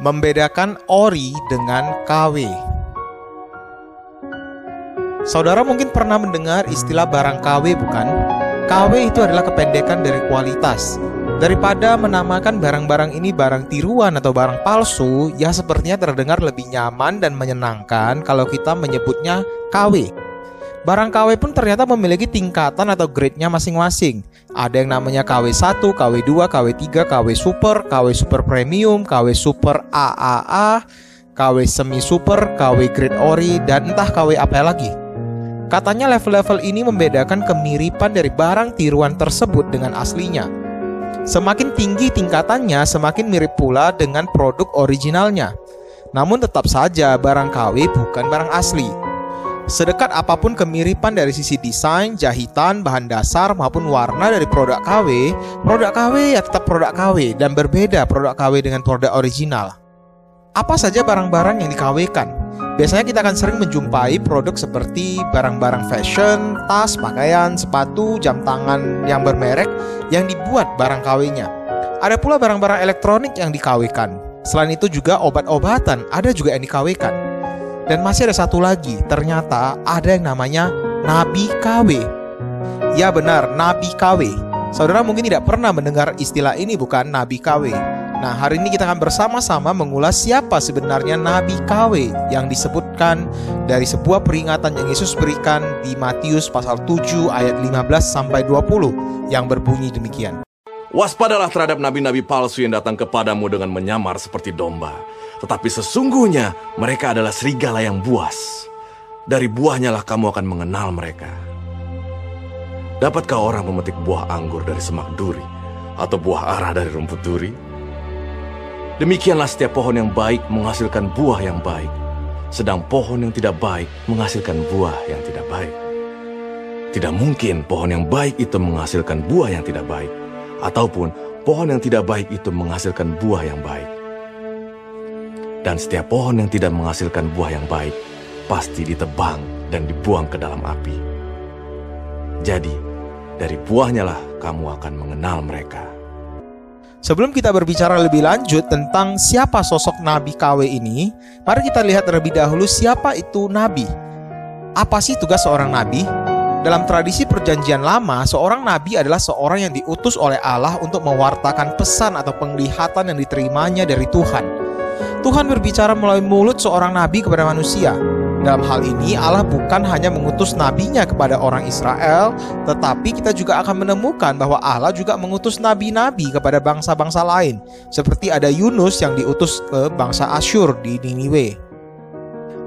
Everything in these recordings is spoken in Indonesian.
Membedakan ori dengan KW. Saudara mungkin pernah mendengar istilah barang KW bukan? KW itu adalah kependekan dari kualitas. Daripada menamakan barang-barang ini barang tiruan atau barang palsu, ya sepertinya terdengar lebih nyaman dan menyenangkan kalau kita menyebutnya KW. Barang KW pun ternyata memiliki tingkatan atau grade-nya masing-masing. Ada yang namanya KW1, KW2, KW3, KW Super, KW Super Premium, KW Super AAA, KW Semi Super, KW Grade Ori, dan entah KW apa lagi. Katanya level-level ini membedakan kemiripan dari barang tiruan tersebut dengan aslinya. Semakin tinggi tingkatannya, semakin mirip pula dengan produk originalnya. Namun tetap saja barang KW bukan barang asli. Sedekat apa pun kemiripan dari sisi desain, jahitan, bahan dasar maupun warna dari produk KW, produk KW ya tetap produk KW dan berbeda produk KW dengan produk original. Apa saja barang-barang yang dikawkan? Biasanya kita akan sering menjumpai produk seperti barang-barang fashion, tas, pakaian, sepatu, jam tangan yang bermerek yang dibuat barang KW-nya. Ada pula barang-barang elektronik yang dikawkan. Selain itu juga obat-obatan ada juga yang dikawkan. Dan masih ada satu lagi, ternyata ada yang namanya Nabi KW. Ya benar, Nabi KW. Saudara mungkin tidak pernah mendengar istilah ini bukan Nabi KW. Nah, hari ini kita akan bersama-sama mengulas siapa sebenarnya Nabi KW yang disebutkan dari sebuah peringatan yang Yesus berikan di Matius pasal 7 ayat 15 sampai 20 yang berbunyi demikian. Waspadalah terhadap nabi-nabi palsu yang datang kepadamu dengan menyamar seperti domba. Tetapi sesungguhnya mereka adalah serigala yang buas. Dari buahnya lah kamu akan mengenal mereka. Dapatkah orang memetik buah anggur dari semak duri? Atau buah arah dari rumput duri? Demikianlah setiap pohon yang baik menghasilkan buah yang baik, sedang pohon yang tidak baik menghasilkan buah yang tidak baik. Tidak mungkin pohon yang baik itu menghasilkan buah yang tidak baik, ataupun pohon yang tidak baik itu menghasilkan buah yang baik. Dan setiap pohon yang tidak menghasilkan buah yang baik pasti ditebang dan dibuang ke dalam api. Jadi, dari buahnya lah kamu akan mengenal mereka. Sebelum kita berbicara lebih lanjut tentang siapa sosok Nabi KW ini, mari kita lihat terlebih dahulu siapa itu Nabi. Apa sih tugas seorang Nabi? Dalam tradisi perjanjian lama, seorang Nabi adalah seorang yang diutus oleh Allah untuk mewartakan pesan atau penglihatan yang diterimanya dari Tuhan. Tuhan berbicara melalui mulut seorang Nabi kepada manusia. Dalam hal ini Allah bukan hanya mengutus nabinya kepada orang Israel, tetapi kita juga akan menemukan bahwa Allah juga mengutus nabi-nabi kepada bangsa-bangsa lain, seperti ada Yunus yang diutus ke bangsa Asyur di Niniwe.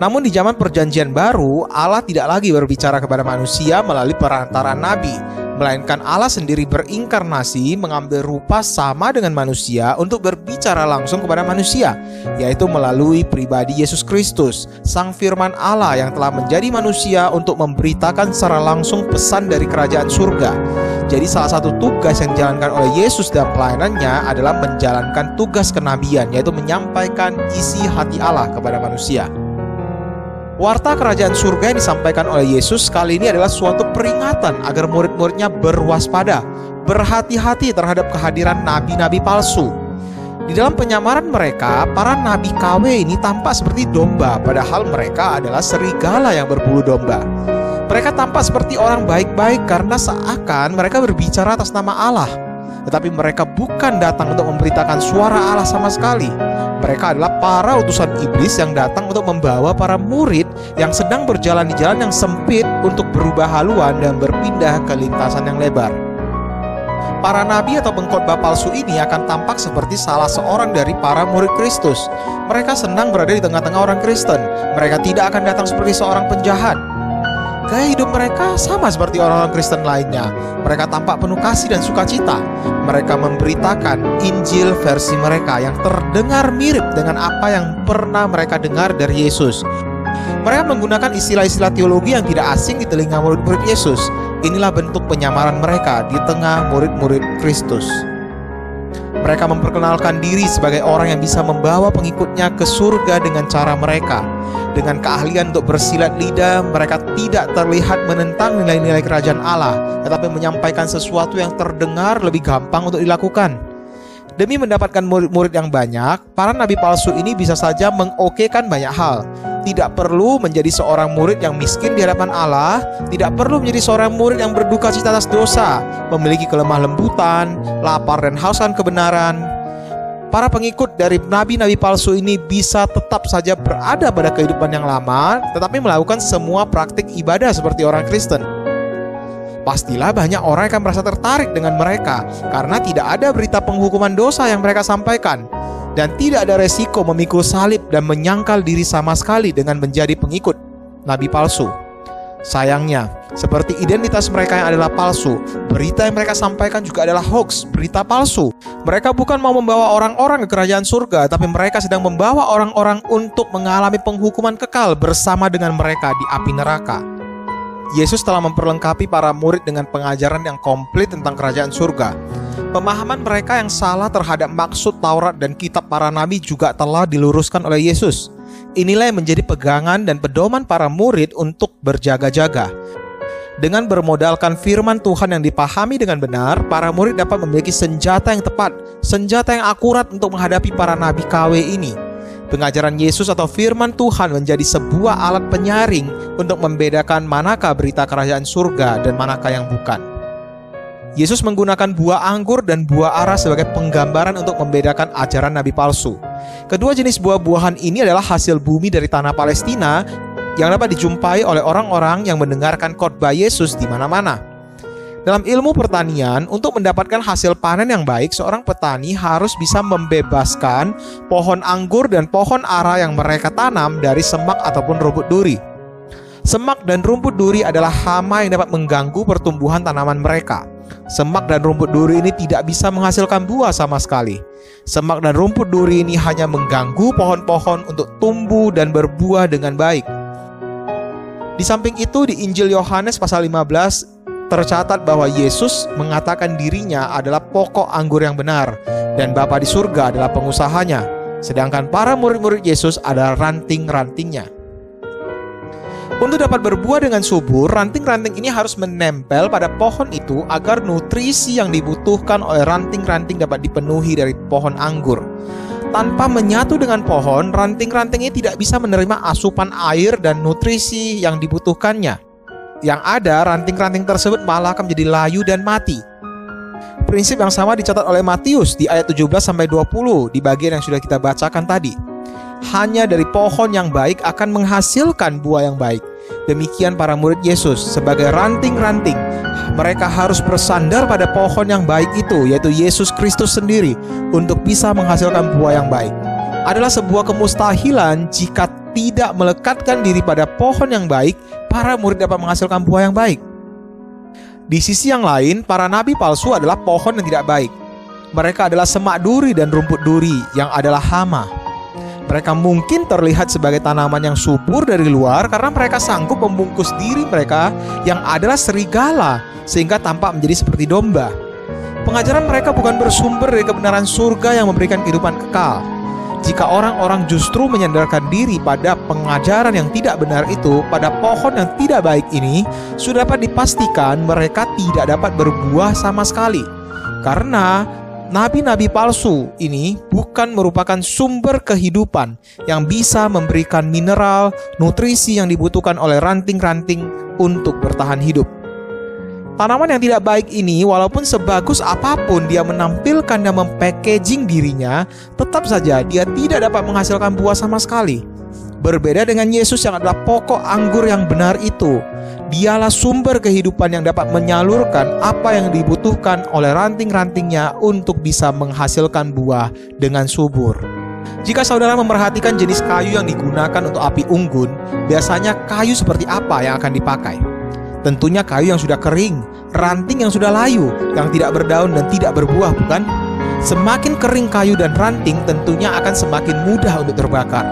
Namun di zaman perjanjian baru, Allah tidak lagi berbicara kepada manusia melalui perantaraan nabi, melainkan Allah sendiri berinkarnasi mengambil rupa sama dengan manusia untuk berbicara langsung kepada manusia, yaitu melalui pribadi Yesus Kristus, Sang Firman Allah yang telah menjadi manusia untuk memberitakan secara langsung pesan dari kerajaan surga. Jadi salah satu tugas yang dijalankan oleh Yesus dalam pelayanannya adalah menjalankan tugas kenabian, yaitu menyampaikan isi hati Allah kepada manusia. Warta kerajaan surga yang disampaikan oleh Yesus kali ini adalah suatu peringatan agar murid-muridnya berwaspada, berhati-hati terhadap kehadiran nabi-nabi palsu. Di dalam penyamaran mereka, para nabi KW ini tampak seperti domba, padahal mereka adalah serigala yang berbulu domba. Mereka tampak seperti orang baik-baik karena seakan mereka berbicara atas nama Allah, tetapi mereka bukan datang untuk memberitakan suara Allah sama sekali. Mereka adalah para utusan iblis yang datang untuk membawa para murid yang sedang berjalan di jalan yang sempit untuk berubah haluan dan berpindah ke lintasan yang lebar. Para nabi atau pengkhotbah palsu ini akan tampak seperti salah seorang dari para murid Kristus. Mereka senang berada di tengah-tengah orang Kristen. Mereka tidak akan datang seperti seorang penjahat. Gaya hidup mereka sama seperti orang-orang Kristen lainnya. Mereka tampak penuh kasih dan sukacita. Mereka memberitakan Injil versi mereka yang terdengar mirip dengan apa yang pernah mereka dengar dari Yesus. Mereka menggunakan istilah-istilah teologi yang tidak asing di telinga murid-murid Yesus. Inilah bentuk penyamaran mereka di tengah murid-murid Kristus. Mereka memperkenalkan diri sebagai orang yang bisa membawa pengikutnya ke surga dengan cara mereka. Dengan keahlian untuk bersilat lidah, mereka tidak terlihat menentang nilai-nilai kerajaan Allah, tetapi menyampaikan sesuatu yang terdengar lebih gampang untuk dilakukan. Demi mendapatkan murid-murid yang banyak, para nabi palsu ini bisa saja mengokekan banyak hal. Tidak perlu menjadi seorang murid yang miskin di hadapan Allah, tidak perlu menjadi seorang murid yang berduka cita atas dosa, memiliki kelemah lembutan, lapar dan hauskan kebenaran. Para pengikut dari nabi-nabi palsu ini bisa tetap saja berada pada kehidupan yang lama, tetapi melakukan semua praktik ibadah seperti orang Kristen pastilah banyak orang akan merasa tertarik dengan mereka karena tidak ada berita penghukuman dosa yang mereka sampaikan dan tidak ada resiko memikul salib dan menyangkal diri sama sekali dengan menjadi pengikut nabi palsu. Sayangnya, seperti identitas mereka yang adalah palsu, berita yang mereka sampaikan juga adalah hoax, berita palsu. Mereka bukan mau membawa orang-orang ke kerajaan surga, tapi mereka sedang membawa orang-orang untuk mengalami penghukuman kekal bersama dengan mereka di api neraka. Yesus telah memperlengkapi para murid dengan pengajaran yang komplit tentang kerajaan surga. Pemahaman mereka yang salah terhadap maksud Taurat dan kitab para nabi juga telah diluruskan oleh Yesus. Inilah yang menjadi pegangan dan pedoman para murid untuk berjaga-jaga. Dengan bermodalkan firman Tuhan yang dipahami dengan benar, para murid dapat memiliki senjata yang tepat, senjata yang akurat untuk menghadapi para nabi KW ini. Pengajaran Yesus atau firman Tuhan menjadi sebuah alat penyaring untuk membedakan manakah berita kerajaan surga dan manakah yang bukan. Yesus menggunakan buah anggur dan buah ara sebagai penggambaran untuk membedakan ajaran nabi palsu. Kedua jenis buah-buahan ini adalah hasil bumi dari tanah Palestina yang dapat dijumpai oleh orang-orang yang mendengarkan khotbah Yesus di mana-mana. Dalam ilmu pertanian, untuk mendapatkan hasil panen yang baik, seorang petani harus bisa membebaskan pohon anggur dan pohon ara yang mereka tanam dari semak ataupun rumput duri. Semak dan rumput duri adalah hama yang dapat mengganggu pertumbuhan tanaman mereka. Semak dan rumput duri ini tidak bisa menghasilkan buah sama sekali. Semak dan rumput duri ini hanya mengganggu pohon-pohon untuk tumbuh dan berbuah dengan baik. Di samping itu di Injil Yohanes pasal 15 tercatat bahwa Yesus mengatakan dirinya adalah pokok anggur yang benar dan Bapa di surga adalah pengusahanya, sedangkan para murid-murid Yesus adalah ranting-rantingnya. Untuk dapat berbuah dengan subur, ranting-ranting ini harus menempel pada pohon itu agar nutrisi yang dibutuhkan oleh ranting-ranting dapat dipenuhi dari pohon anggur. Tanpa menyatu dengan pohon, ranting-ranting ini tidak bisa menerima asupan air dan nutrisi yang dibutuhkannya. Yang ada, ranting-ranting tersebut malah akan menjadi layu dan mati. Prinsip yang sama dicatat oleh Matius di ayat 17 sampai 20 di bagian yang sudah kita bacakan tadi. Hanya dari pohon yang baik akan menghasilkan buah yang baik. Demikian para murid Yesus sebagai ranting-ranting. Mereka harus bersandar pada pohon yang baik itu, yaitu Yesus Kristus sendiri, untuk bisa menghasilkan buah yang baik. Adalah sebuah kemustahilan jika tidak melekatkan diri pada pohon yang baik, para murid dapat menghasilkan buah yang baik. Di sisi yang lain, para nabi palsu adalah pohon yang tidak baik. Mereka adalah semak duri dan rumput duri yang adalah hama. Mereka mungkin terlihat sebagai tanaman yang subur dari luar karena mereka sanggup membungkus diri mereka yang adalah serigala sehingga tampak menjadi seperti domba. Pengajaran mereka bukan bersumber dari kebenaran surga yang memberikan kehidupan kekal, jika orang-orang justru menyandarkan diri pada pengajaran yang tidak benar itu, pada pohon yang tidak baik ini, sudah dapat dipastikan mereka tidak dapat berbuah sama sekali. Karena nabi-nabi palsu ini bukan merupakan sumber kehidupan yang bisa memberikan mineral, nutrisi yang dibutuhkan oleh ranting-ranting untuk bertahan hidup. Tanaman yang tidak baik ini, walaupun sebagus apa pun dia menampilkan dan mempackaging dirinya, tetap saja dia tidak dapat menghasilkan buah sama sekali. Berbeda dengan Yesus yang adalah pokok anggur yang benar itu, dialah sumber kehidupan yang dapat menyalurkan apa yang dibutuhkan oleh ranting-rantingnya untuk bisa menghasilkan buah dengan subur. Jika saudara memperhatikan jenis kayu yang digunakan untuk api unggun, biasanya kayu seperti apa yang akan dipakai? Tentunya kayu yang sudah kering, ranting yang sudah layu, yang tidak berdaun dan tidak berbuah, bukan? Semakin kering kayu dan ranting tentunya akan semakin mudah untuk terbakar.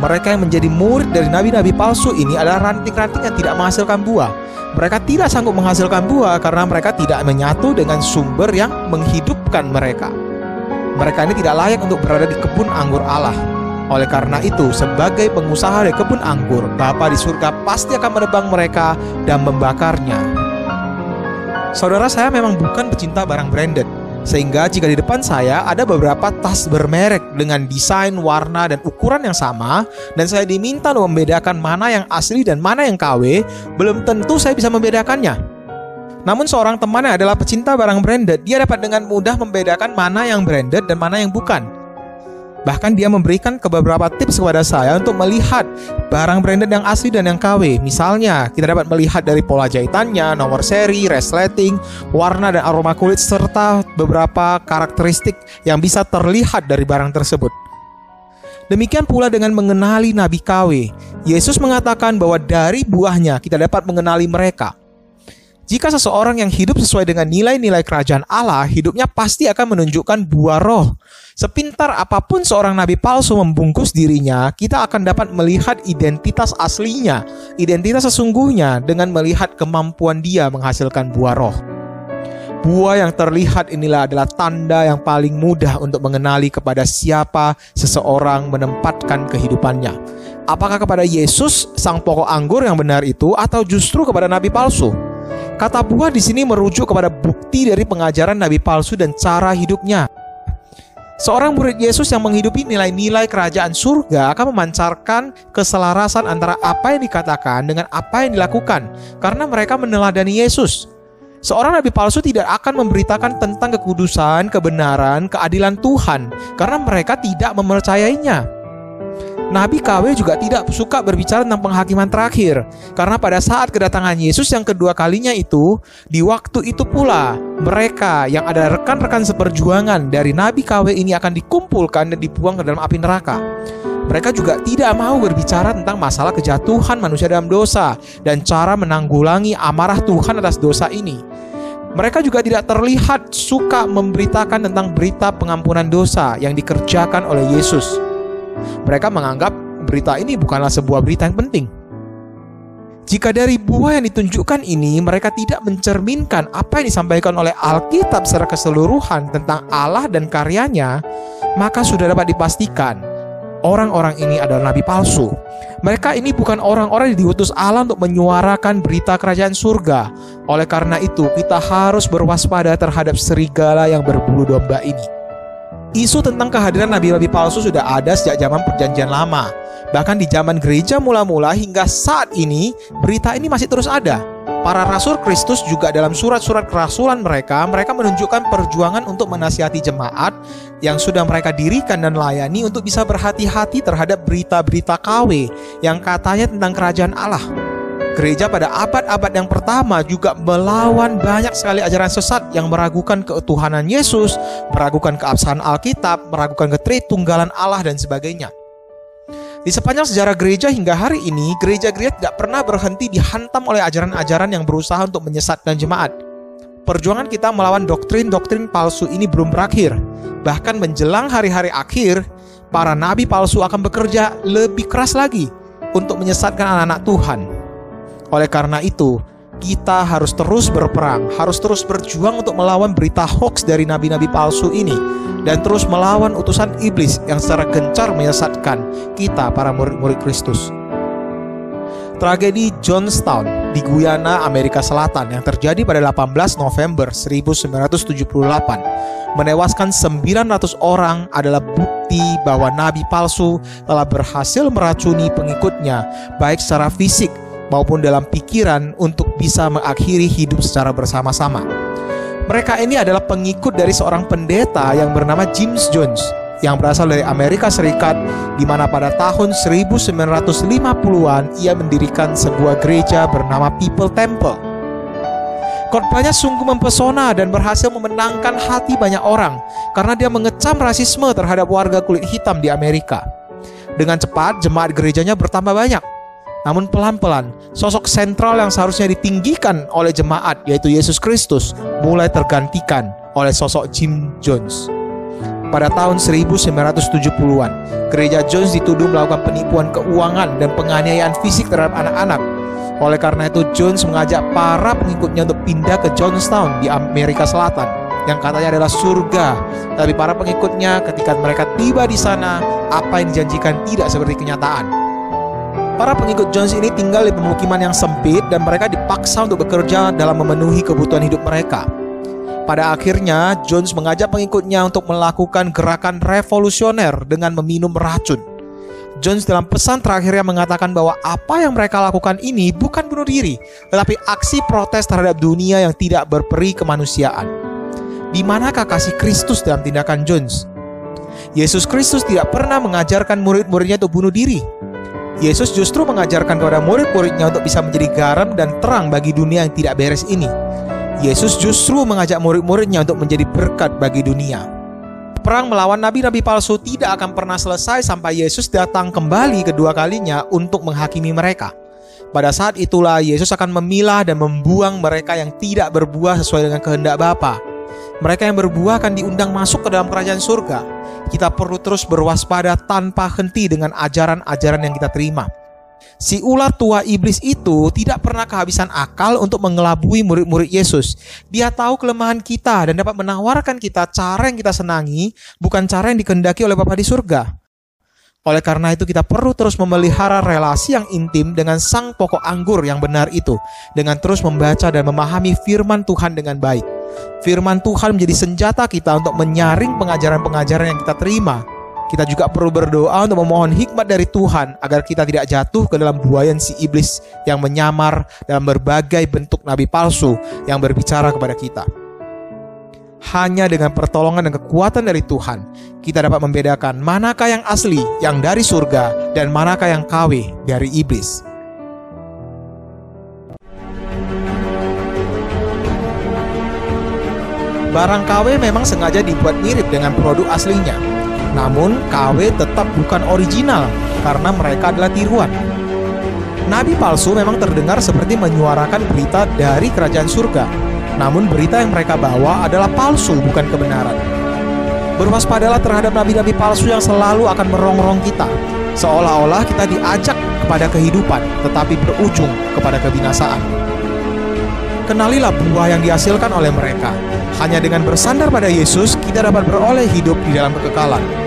Mereka yang menjadi murid dari nabi-nabi palsu ini adalah ranting-ranting yang tidak menghasilkan buah. Mereka tidak sanggup menghasilkan buah karena mereka tidak menyatu dengan sumber yang menghidupkan mereka. Mereka ini tidak layak untuk berada di kebun anggur Allah. Oleh karena itu, sebagai pengusaha di kebun anggur, Bapa di surga pasti akan menebang mereka dan membakarnya. Saudara saya memang bukan pecinta barang branded. Sehingga jika di depan saya ada beberapa tas bermerek dengan desain, warna, dan ukuran yang sama Dan saya diminta untuk membedakan mana yang asli dan mana yang KW Belum tentu saya bisa membedakannya namun seorang teman yang adalah pecinta barang branded, dia dapat dengan mudah membedakan mana yang branded dan mana yang bukan. Bahkan dia memberikan ke beberapa tips kepada saya untuk melihat barang branded yang asli dan yang KW. Misalnya, kita dapat melihat dari pola jahitannya, nomor seri, resleting, warna dan aroma kulit serta beberapa karakteristik yang bisa terlihat dari barang tersebut. Demikian pula dengan mengenali Nabi KW. Yesus mengatakan bahwa dari buahnya kita dapat mengenali mereka. Jika seseorang yang hidup sesuai dengan nilai-nilai kerajaan Allah, hidupnya pasti akan menunjukkan buah roh. Sepintar apa pun seorang nabi palsu membungkus dirinya, kita akan dapat melihat identitas aslinya, identitas sesungguhnya dengan melihat kemampuan dia menghasilkan buah roh. Buah yang terlihat inilah adalah tanda yang paling mudah untuk mengenali kepada siapa seseorang menempatkan kehidupannya. Apakah kepada Yesus, sang pokok anggur yang benar itu, atau justru kepada nabi palsu? Kata buah di sini merujuk kepada bukti dari pengajaran nabi palsu dan cara hidupnya. Seorang murid Yesus yang menghidupi nilai-nilai kerajaan surga akan memancarkan keselarasan antara apa yang dikatakan dengan apa yang dilakukan karena mereka meneladani Yesus. Seorang nabi palsu tidak akan memberitakan tentang kekudusan, kebenaran, keadilan Tuhan karena mereka tidak mempercayainya. Nabi KW juga tidak suka berbicara tentang penghakiman terakhir, karena pada saat kedatangan Yesus yang kedua kalinya itu, di waktu itu pula mereka yang ada rekan-rekan seperjuangan dari Nabi KW ini akan dikumpulkan dan dibuang ke dalam api neraka. Mereka juga tidak mau berbicara tentang masalah kejatuhan manusia dalam dosa dan cara menanggulangi amarah Tuhan atas dosa ini. Mereka juga tidak terlihat suka memberitakan tentang berita pengampunan dosa yang dikerjakan oleh Yesus. Mereka menganggap berita ini bukanlah sebuah berita yang penting. Jika dari buah yang ditunjukkan ini mereka tidak mencerminkan apa yang disampaikan oleh Alkitab secara keseluruhan tentang Allah dan karyanya, maka sudah dapat dipastikan orang-orang ini adalah nabi palsu. Mereka ini bukan orang-orang yang diutus Allah untuk menyuarakan berita kerajaan surga. Oleh karena itu, kita harus berwaspada terhadap serigala yang berbulu domba ini. Isu tentang kehadiran nabi-nabi palsu sudah ada sejak zaman perjanjian lama. Bahkan di zaman gereja mula-mula hingga saat ini, berita ini masih terus ada. Para rasul Kristus juga dalam surat-surat kerasulan mereka, mereka menunjukkan perjuangan untuk menasihati jemaat yang sudah mereka dirikan dan layani untuk bisa berhati-hati terhadap berita-berita KW yang katanya tentang kerajaan Allah. Gereja pada abad-abad yang pertama juga melawan banyak sekali ajaran sesat yang meragukan keutuhanan Yesus, meragukan keabsahan Alkitab, meragukan ketritunggalan Allah dan sebagainya. Di sepanjang sejarah gereja hingga hari ini, gereja-gereja tidak pernah berhenti dihantam oleh ajaran-ajaran yang berusaha untuk menyesatkan jemaat. Perjuangan kita melawan doktrin-doktrin palsu ini belum berakhir. Bahkan menjelang hari-hari akhir, para nabi palsu akan bekerja lebih keras lagi untuk menyesatkan anak-anak Tuhan. Oleh karena itu, kita harus terus berperang, harus terus berjuang untuk melawan berita hoax dari nabi-nabi palsu ini dan terus melawan utusan iblis yang secara gencar menyesatkan kita para murid-murid Kristus. Tragedi Johnstown di Guyana, Amerika Selatan yang terjadi pada 18 November 1978 menewaskan 900 orang adalah bukti bahwa nabi palsu telah berhasil meracuni pengikutnya baik secara fisik maupun dalam pikiran untuk bisa mengakhiri hidup secara bersama-sama. Mereka ini adalah pengikut dari seorang pendeta yang bernama James Jones yang berasal dari Amerika Serikat di mana pada tahun 1950-an ia mendirikan sebuah gereja bernama People Temple. Khotbahnya sungguh mempesona dan berhasil memenangkan hati banyak orang karena dia mengecam rasisme terhadap warga kulit hitam di Amerika. Dengan cepat, jemaat gerejanya bertambah banyak namun pelan-pelan, sosok sentral yang seharusnya ditinggikan oleh jemaat yaitu Yesus Kristus mulai tergantikan oleh sosok Jim Jones. Pada tahun 1970-an, gereja Jones dituduh melakukan penipuan keuangan dan penganiayaan fisik terhadap anak-anak. Oleh karena itu, Jones mengajak para pengikutnya untuk pindah ke Johnstown di Amerika Selatan yang katanya adalah surga. Tapi para pengikutnya ketika mereka tiba di sana, apa yang dijanjikan tidak seperti kenyataan. Para pengikut Jones ini tinggal di pemukiman yang sempit dan mereka dipaksa untuk bekerja dalam memenuhi kebutuhan hidup mereka. Pada akhirnya, Jones mengajak pengikutnya untuk melakukan gerakan revolusioner dengan meminum racun. Jones dalam pesan terakhirnya mengatakan bahwa apa yang mereka lakukan ini bukan bunuh diri, tetapi aksi protes terhadap dunia yang tidak berperi kemanusiaan. Di manakah kasih Kristus dalam tindakan Jones? Yesus Kristus tidak pernah mengajarkan murid-muridnya untuk bunuh diri. Yesus justru mengajarkan kepada murid-muridnya untuk bisa menjadi garam dan terang bagi dunia yang tidak beres ini. Yesus justru mengajak murid-muridnya untuk menjadi berkat bagi dunia. Perang melawan nabi-nabi palsu tidak akan pernah selesai sampai Yesus datang kembali kedua kalinya untuk menghakimi mereka. Pada saat itulah Yesus akan memilah dan membuang mereka yang tidak berbuah sesuai dengan kehendak Bapa. Mereka yang berbuah akan diundang masuk ke dalam kerajaan surga. Kita perlu terus berwaspada tanpa henti dengan ajaran-ajaran yang kita terima. Si ular tua iblis itu tidak pernah kehabisan akal untuk mengelabui murid-murid Yesus. Dia tahu kelemahan kita dan dapat menawarkan kita cara yang kita senangi, bukan cara yang dikehendaki oleh Bapa di surga. Oleh karena itu kita perlu terus memelihara relasi yang intim dengan sang pokok anggur yang benar itu, dengan terus membaca dan memahami firman Tuhan dengan baik. Firman Tuhan menjadi senjata kita untuk menyaring pengajaran-pengajaran yang kita terima, kita juga perlu berdoa untuk memohon hikmat dari Tuhan agar kita tidak jatuh ke dalam buayan si iblis yang menyamar dalam berbagai bentuk nabi palsu yang berbicara kepada kita. Hanya dengan pertolongan dan kekuatan dari Tuhan, kita dapat membedakan manakah yang asli, yang dari surga, dan manakah yang KW dari iblis. Barang KW memang sengaja dibuat mirip dengan produk aslinya, namun KW tetap bukan original karena mereka adalah tiruan. Nabi palsu memang terdengar seperti menyuarakan berita dari kerajaan surga. Namun berita yang mereka bawa adalah palsu bukan kebenaran. Berwaspadalah terhadap nabi-nabi palsu yang selalu akan merongrong kita. Seolah-olah kita diajak kepada kehidupan tetapi berujung kepada kebinasaan. Kenalilah buah yang dihasilkan oleh mereka. Hanya dengan bersandar pada Yesus, kita dapat beroleh hidup di dalam kekekalan.